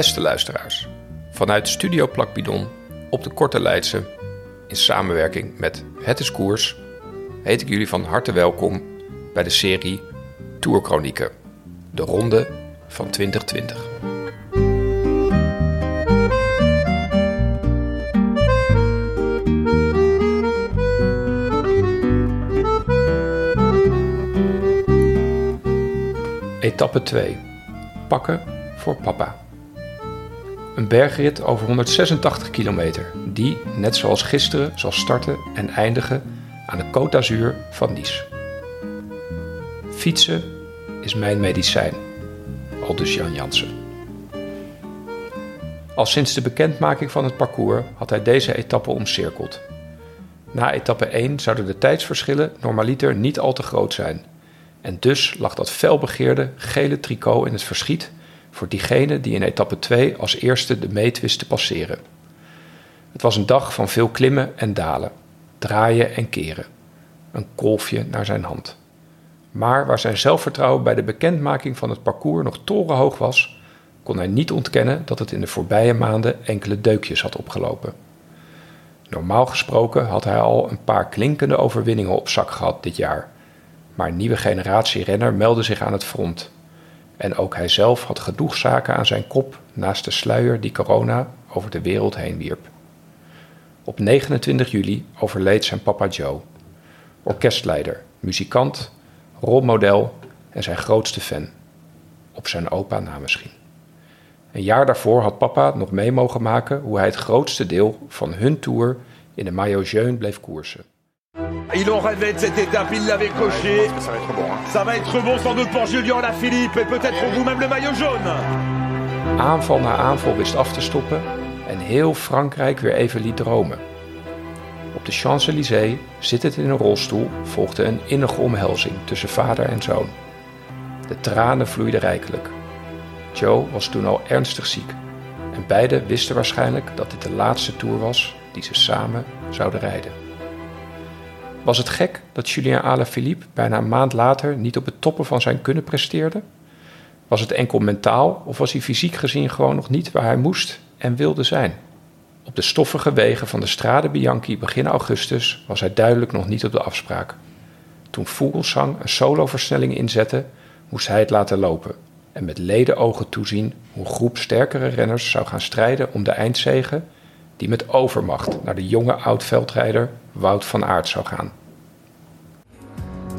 Beste luisteraars, vanuit Studio Plakbidon op de Korte Leidse, in samenwerking met Het is Koers, heet ik jullie van harte welkom bij de serie Tourchronieken, de ronde van 2020. Etappe 2. Pakken voor papa. Een bergrit over 186 kilometer, die, net zoals gisteren, zal starten en eindigen aan de Côte d'Azur van Nice. Fietsen is mijn medicijn, aldus Jan Jansen. Al sinds de bekendmaking van het parcours had hij deze etappe omcirkeld. Na etappe 1 zouden de tijdsverschillen normaliter niet al te groot zijn. En dus lag dat felbegeerde gele tricot in het verschiet voor diegene die in etappe 2 als eerste de meet te passeren. Het was een dag van veel klimmen en dalen, draaien en keren. Een kolfje naar zijn hand. Maar waar zijn zelfvertrouwen bij de bekendmaking van het parcours nog torenhoog was, kon hij niet ontkennen dat het in de voorbije maanden enkele deukjes had opgelopen. Normaal gesproken had hij al een paar klinkende overwinningen op zak gehad dit jaar. Maar een nieuwe generatie renner meldde zich aan het front. En ook hij zelf had genoeg zaken aan zijn kop naast de sluier die corona over de wereld heen wierp. Op 29 juli overleed zijn papa Joe. Orkestleider, muzikant, rolmodel en zijn grootste fan. Op zijn opa na misschien. Een jaar daarvoor had papa nog mee mogen maken hoe hij het grootste deel van hun tour in de Maillot bleef koersen. Il en rêvait de cette étape, il l'avait coché. Ça va être bon. Hein. Ça va être bon sans doute pour Julien Alaphilippe et peut-être pour vous même le maillot jaune. Aanval na aanval wist af te stoppen en heel Frankrijk weer even liet dromen. Op de Champs-Élysées, zittend in een rolstoel, volgde een innige omhelzing tussen vader en zoon. De tranen vloeiden rijkelijk. Joe was toen al ernstig ziek en beiden wisten waarschijnlijk dat dit de laatste tour was die ze samen zouden rijden. Was het gek dat Julien Alaphilippe bijna een maand later niet op het toppen van zijn kunnen presteerde? Was het enkel mentaal of was hij fysiek gezien gewoon nog niet waar hij moest en wilde zijn? Op de stoffige wegen van de Strade Bianchi begin augustus was hij duidelijk nog niet op de afspraak. Toen Vogelsang een soloversnelling inzette, moest hij het laten lopen en met leden ogen toezien hoe een groep sterkere renners zou gaan strijden om de eindzege die met overmacht naar de jonge oud-veldrijder Wout van Aert zou gaan.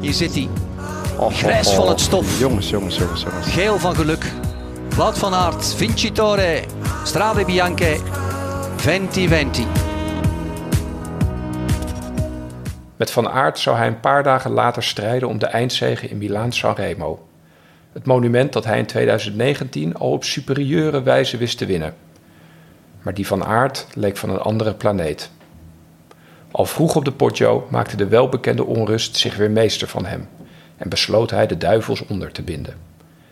Hier zit hij. Oh, Grijs oh, van het stof. Jongens, jongens, jongens, jongens. Geel van geluk. Wout van Aert, Vincitore, Strade Bianche, Venti Venti. Met Van Aert zou hij een paar dagen later strijden om de eindzege in Milaan-San Remo. Het monument dat hij in 2019 al op superieure wijze wist te winnen. Maar die Van Aert leek van een andere planeet. Al vroeg op de Poggio maakte de welbekende onrust zich weer meester van hem en besloot hij de duivels onder te binden.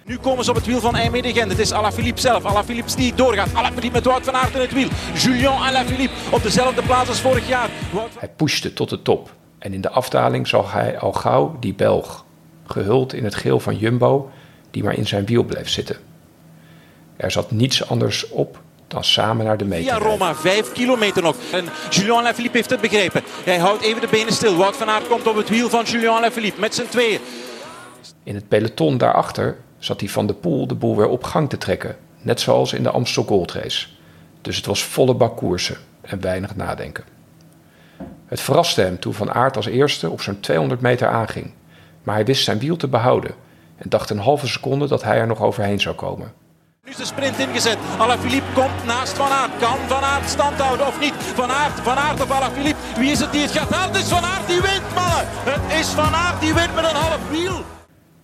Nu komen ze op het wiel van Eimede Het is Alaphilippe zelf. Alaphilippe die doorgaat. Alaphilippe met Wout van Aert in het wiel. Julien Alaphilippe op dezelfde plaats als vorig jaar. Wout. Hij pushte tot de top en in de afdaling zag hij al gauw die Belg, gehuld in het geel van Jumbo, die maar in zijn wiel bleef zitten. Er zat niets anders op dan samen naar de meter. Rijden. Roma, vijf kilometer nog. En Julien Alaphilippe heeft het begrepen. Hij houdt even de benen stil. Wout van Aert komt op het wiel van Julien Alaphilippe met z'n tweeën. In het peloton daarachter zat hij van de Poel de boel weer op gang te trekken, net zoals in de Amstel Gold Race. Dus het was volle bak koersen en weinig nadenken. Het verraste hem toen Van Aert als eerste op zo'n 200 meter aanging, maar hij wist zijn wiel te behouden en dacht een halve seconde dat hij er nog overheen zou komen. Is de sprint ingezet. Alaphilippe komt naast Van Aert. Kan Van Aert stand houden of niet? Van Aert, Van Aert of Alaphilippe? Wie is het die het gaat halen? Het is Van Aert die wint, mannen. Het is Van Aert die wint met een half wiel.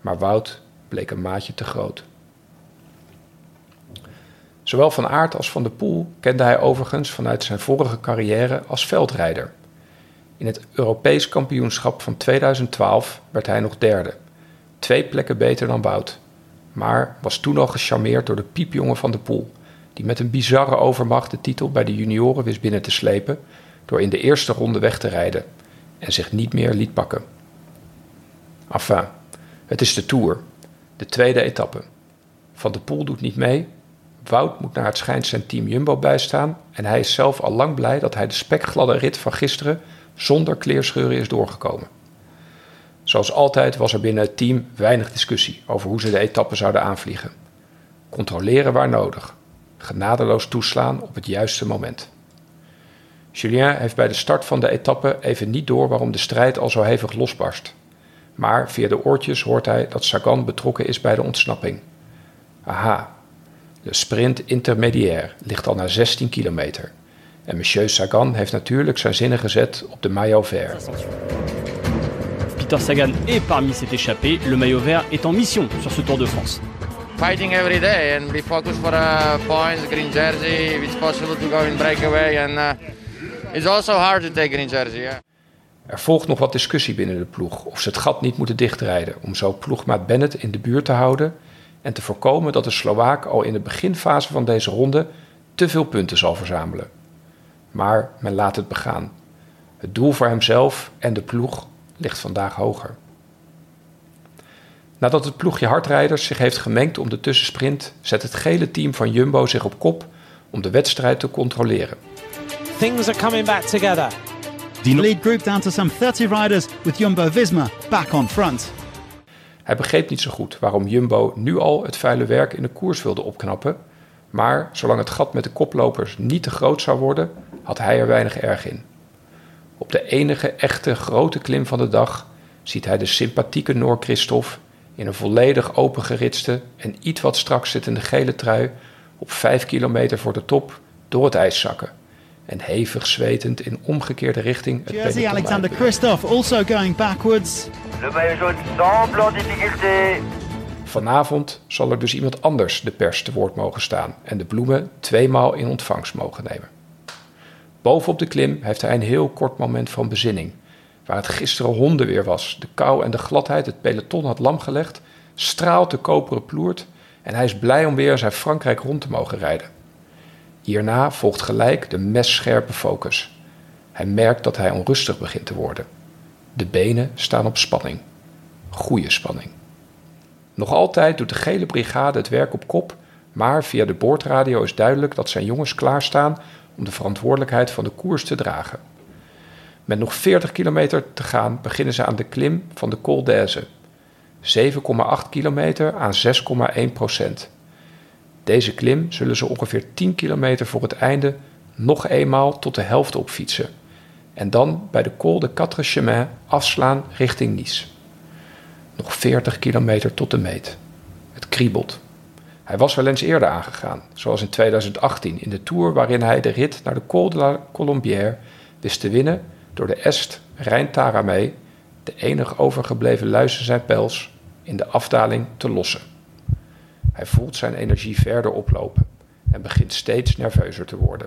Maar Wout bleek een maatje te groot. Zowel Van Aert als Van de Poel kende hij overigens vanuit zijn vorige carrière als veldrijder. In het Europees kampioenschap van 2012 werd hij nog derde. Twee plekken beter dan Wout. Maar was toen al gecharmeerd door de piepjongen van de Poel, die met een bizarre overmacht de titel bij de junioren wist binnen te slepen door in de eerste ronde weg te rijden en zich niet meer liet pakken. Enfin, het is de Tour, de tweede etappe. Van de Poel doet niet mee, Wout moet naar het schijnt zijn team Jumbo bijstaan en hij is zelf al lang blij dat hij de spekgladde rit van gisteren zonder kleerscheuren is doorgekomen. Zoals altijd was er binnen het team weinig discussie over hoe ze de etappe zouden aanvliegen. Controleren waar nodig, genadeloos toeslaan op het juiste moment. Julien heeft bij de start van de etappe even niet door waarom de strijd al zo hevig losbarst. Maar via de oortjes hoort hij dat Sagan betrokken is bij de ontsnapping. Aha, de sprint intermediair ligt al na 16 kilometer. En monsieur Sagan heeft natuurlijk zijn zinnen gezet op de maillot vert. Peter Sagan est parmi cet échappé. Le maillot vert est en mission sur ce Tour de France. Fighting every day and be focused for a points, green jersey, if it's possible to go in breakaway. And uh, it's also hard to take green jersey, yeah. Er volgt nog wat discussie binnen de ploeg of ze het gat niet moeten dichtrijden om zo ploegmaat Bennett in de buurt te houden en te voorkomen dat de Slovaak al in de beginfase van deze ronde te veel punten zal verzamelen. Maar men laat het begaan. Het doel voor hemzelf en de ploeg ligt vandaag hoger. Nadat het ploegje hardrijders zich heeft gemengd om de tussensprint, zet het gele team van Jumbo zich op kop om de wedstrijd te controleren. Things are coming back together. The lead group down to some 30 riders with Jumbo Visma back on front. Hij begreep niet zo goed waarom Jumbo nu al het vuile werk in de koers wilde opknappen, maar zolang het gat met de koplopers niet te groot zou worden, had hij er weinig erg in. Op de enige echte grote klim van de dag ziet hij de sympathieke Noor Christophe in een volledig opengeritste en iets wat strak zittende gele trui op vijf kilometer voor de top door het ijs zakken. En hevig zwetend in omgekeerde richting het Jersey Alexander. Christophe also going backwards. Le maillot jaune semble en difficulté. Vanavond zal er dus iemand anders de pers te woord mogen staan en de bloemen tweemaal in ontvangst mogen nemen. Bovenop de klim heeft hij een heel kort moment van bezinning. Waar het gisteren hondenweer was, de kou en de gladheid het peloton had lamgelegd, straalt de koperen ploert en hij is blij om weer zijn Frankrijk rond te mogen rijden. Hierna volgt gelijk de messcherpe focus. Hij merkt dat hij onrustig begint te worden. De benen staan op spanning. Goede spanning. Nog altijd doet de gele brigade het werk op kop, maar via de boordradio is duidelijk dat zijn jongens klaarstaan om de verantwoordelijkheid van de koers te dragen. Met nog 40 kilometer te gaan beginnen ze aan de klim van de Col d'Aise. 7,8 kilometer aan 6,1 procent. Deze klim zullen ze ongeveer 10 kilometer voor het einde nog eenmaal tot de helft opfietsen. En dan bij de Col de Quatre Chemins afslaan richting Nice. Nog 40 kilometer tot de meet. Het kriebelt. Hij was wel eens eerder aangegaan, zoals in 2018 in de Tour waarin hij de rit naar de Col de la Colombière wist te winnen door de Est Rijn Taramee, de enig overgebleven luizen zijn pels, in de afdaling te lossen. Hij voelt zijn energie verder oplopen en begint steeds nerveuzer te worden.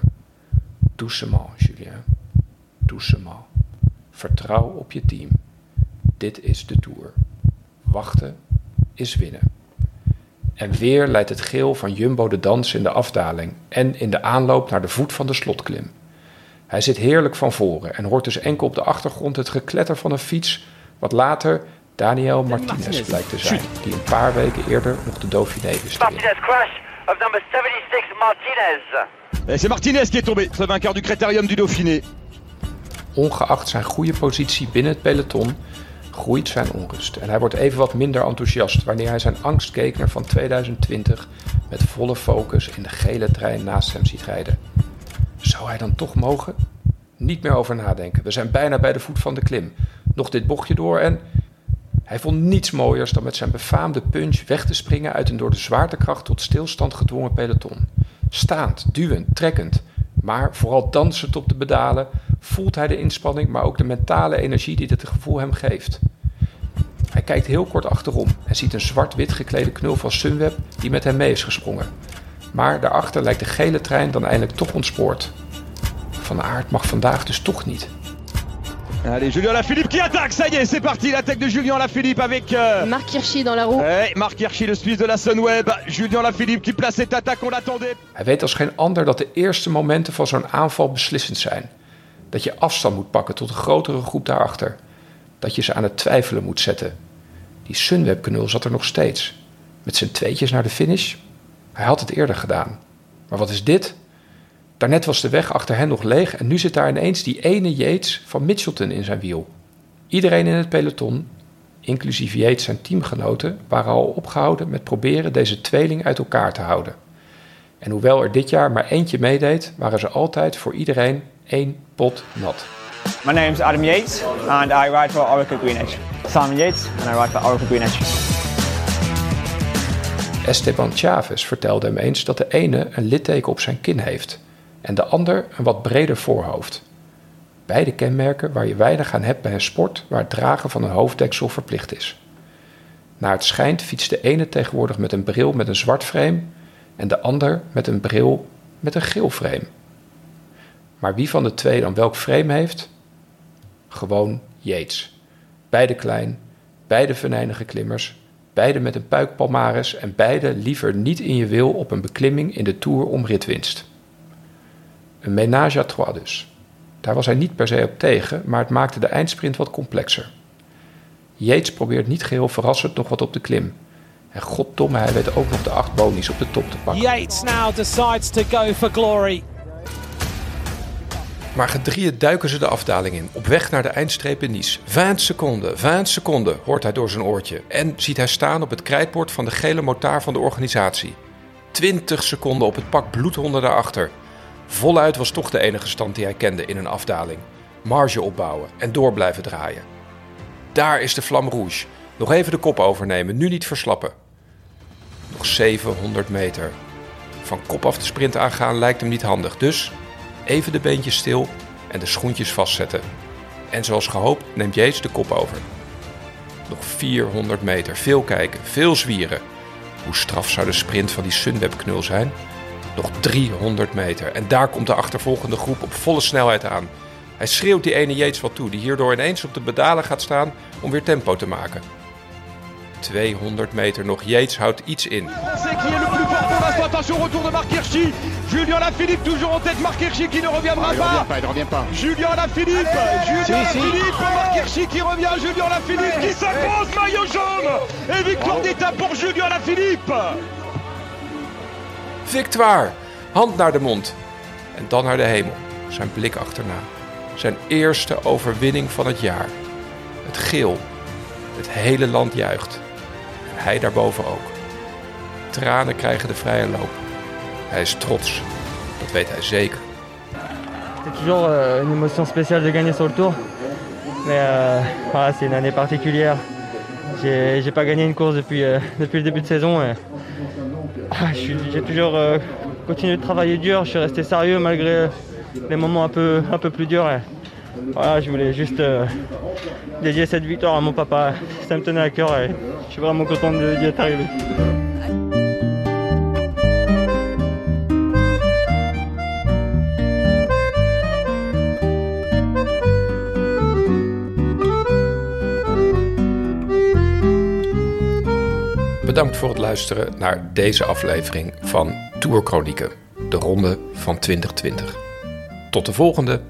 Doucement, Julien. Doucement. Vertrouw op je team. Dit is de Tour. Wachten is winnen. En weer leidt het geel van Jumbo de dans in de afdaling en in de aanloop naar de voet van de slotklim. Hij zit heerlijk van voren en hoort dus enkel op de achtergrond het gekletter van een fiets, wat later Daniel Martinez blijkt te zijn, die een paar weken eerder nog de Dauphiné. Martinez crash of number 76 Martinez. Et c'est Martinez qui est tombé, ce vainqueur du Critérium du Dauphiné. Ongeacht zijn goede positie binnen het peloton groeit zijn onrust en hij wordt even wat minder enthousiast wanneer hij zijn angstkekener van 2020 met volle focus in de gele trein naast hem ziet rijden. Zou hij dan toch mogen? Niet meer over nadenken. We zijn bijna bij de voet van de klim. Nog dit bochtje door en. Hij vond niets mooiers dan met zijn befaamde punch weg te springen uit een door de zwaartekracht tot stilstand gedwongen peloton. Staand, duwend, trekkend, maar vooral dansend op de pedalen voelt hij de inspanning, maar ook de mentale energie die dit gevoel hem geeft. Hij kijkt heel kort achterom en ziet een zwart-wit geklede knul van Sunweb die met hem mee is gesprongen. Maar daarachter lijkt de gele trein dan eindelijk toch ontspoord. Van Aert mag vandaag dus toch niet. Allez, Julien Lafilippe qui attaque, ça y est, c'est parti, l'attaque de Julien Lafilippe avec euh, Marc Hirschi dans la roue. ouais, Marc Hirschi, le Suisse de la Sunweb. Julien Lafilippe qui place cette attaque, on l'attendait. Hij weet als geen ander dat de eerste momenten van zo'n aanval beslissend zijn. Dat je afstand moet pakken tot een grotere groep daarachter. Dat je ze aan het twijfelen moet zetten. Die Sunweb-knul zat er nog steeds. Met zijn tweetjes naar de finish. Hij had het eerder gedaan. Maar wat is dit? Daarnet was de weg achter hen nog leeg en nu zit daar ineens die ene Yates van Mitchelton in zijn wiel. Iedereen in het peloton, inclusief Yates zijn teamgenoten, waren al opgehouden met proberen deze tweeling uit elkaar te houden. En hoewel er dit jaar maar eentje meedeed, waren ze altijd voor iedereen één pot nat. My name is Adam Yates and I ride for Oracle Green Edge. Simon Yates and I ride for Oracle Green Edge. Esteban Chavez vertelde hem eens dat de ene een litteken op zijn kin heeft en de ander een wat breder voorhoofd. Beide kenmerken waar je weinig aan hebt bij een sport waar het dragen van een hoofddeksel verplicht is. Naar het schijnt fietst de ene tegenwoordig met een bril met een zwart frame en de ander met een bril met een geel frame. Maar wie van de twee dan welk frame heeft? Gewoon Yates. Beide klein, beide venijnige klimmers, beide met een puikpalmares en beide liever niet in je wil op een beklimming in de Tour om ritwinst. Een ménage à trois dus. Daar was hij niet per se op tegen, maar het maakte de eindsprint wat complexer. Yates probeert niet geheel verrassend nog wat op de klim. En goddomme, hij weet ook nog de acht bonies op de top te pakken. Yates now decides to go for glory. Maar gedrieën duiken ze de afdaling in, op weg naar de eindstreep in Nice. 20 seconden, 20 seconden, hoort hij door zijn oortje. En ziet hij staan op het krijtbord van de gele motaar van de organisatie. 20 seconden op het pak bloedhonden daarachter. Voluit was toch de enige stand die hij kende in een afdaling. Marge opbouwen en door blijven draaien. Daar is de Flamme Rouge. Nog even de kop overnemen, nu niet verslappen. Nog 700 meter. Van kop af de sprint aangaan lijkt hem niet handig, dus even de beentjes stil en de schoentjes vastzetten. En zoals gehoopt neemt Jeets de kop over. Nog 400 meter, veel kijken, veel zwieren. Hoe straf zou de sprint van die Sunweb-knul zijn? Nog 300 meter en daar komt de achtervolgende groep op volle snelheid aan. Hij schreeuwt die ene Yates wat toe, die hierdoor ineens op de pedalen gaat staan om weer tempo te maken. 200 meter nog. Yates houdt iets in. Attention, retour de Marc Hirschi. Julien Lafilippe toujours en tête. Marc Hirschi qui ne reviendra Il pas. revient pas, il revient pas. Julien Lafilippe. Julien Si, si. Lafilippe. Marc Hirschi qui revient. Julien Lafilippe qui s'impose. Maillot jaune. Et victoire d'étape pour Julien Lafilippe. Victoire! Hand naar de mond. En dan naar de hemel. Zijn blik achterna. Zijn eerste overwinning van het jaar. Het geel. Het hele land juicht. En hij daarboven ook. Tranen krijgen de vrije loop. Hij is trots. Dat weet hij zeker. C'est toujours euh, une émotion spéciale de gagner sur le tour. Mais euh, c'est une année particulière. J'ai pas gagné une course depuis, euh, le début de saison. ah, J'ai toujours continué de travailler dur. Je suis resté sérieux malgré les moments un peu, plus durs. je voulais juste dédier cette victoire à mon papa. Ça me tenait à cœur et je suis vraiment content d'y être arrivé. Bedankt voor het luisteren naar deze aflevering van Tour Chronieken, de ronde van 2020. Tot de volgende!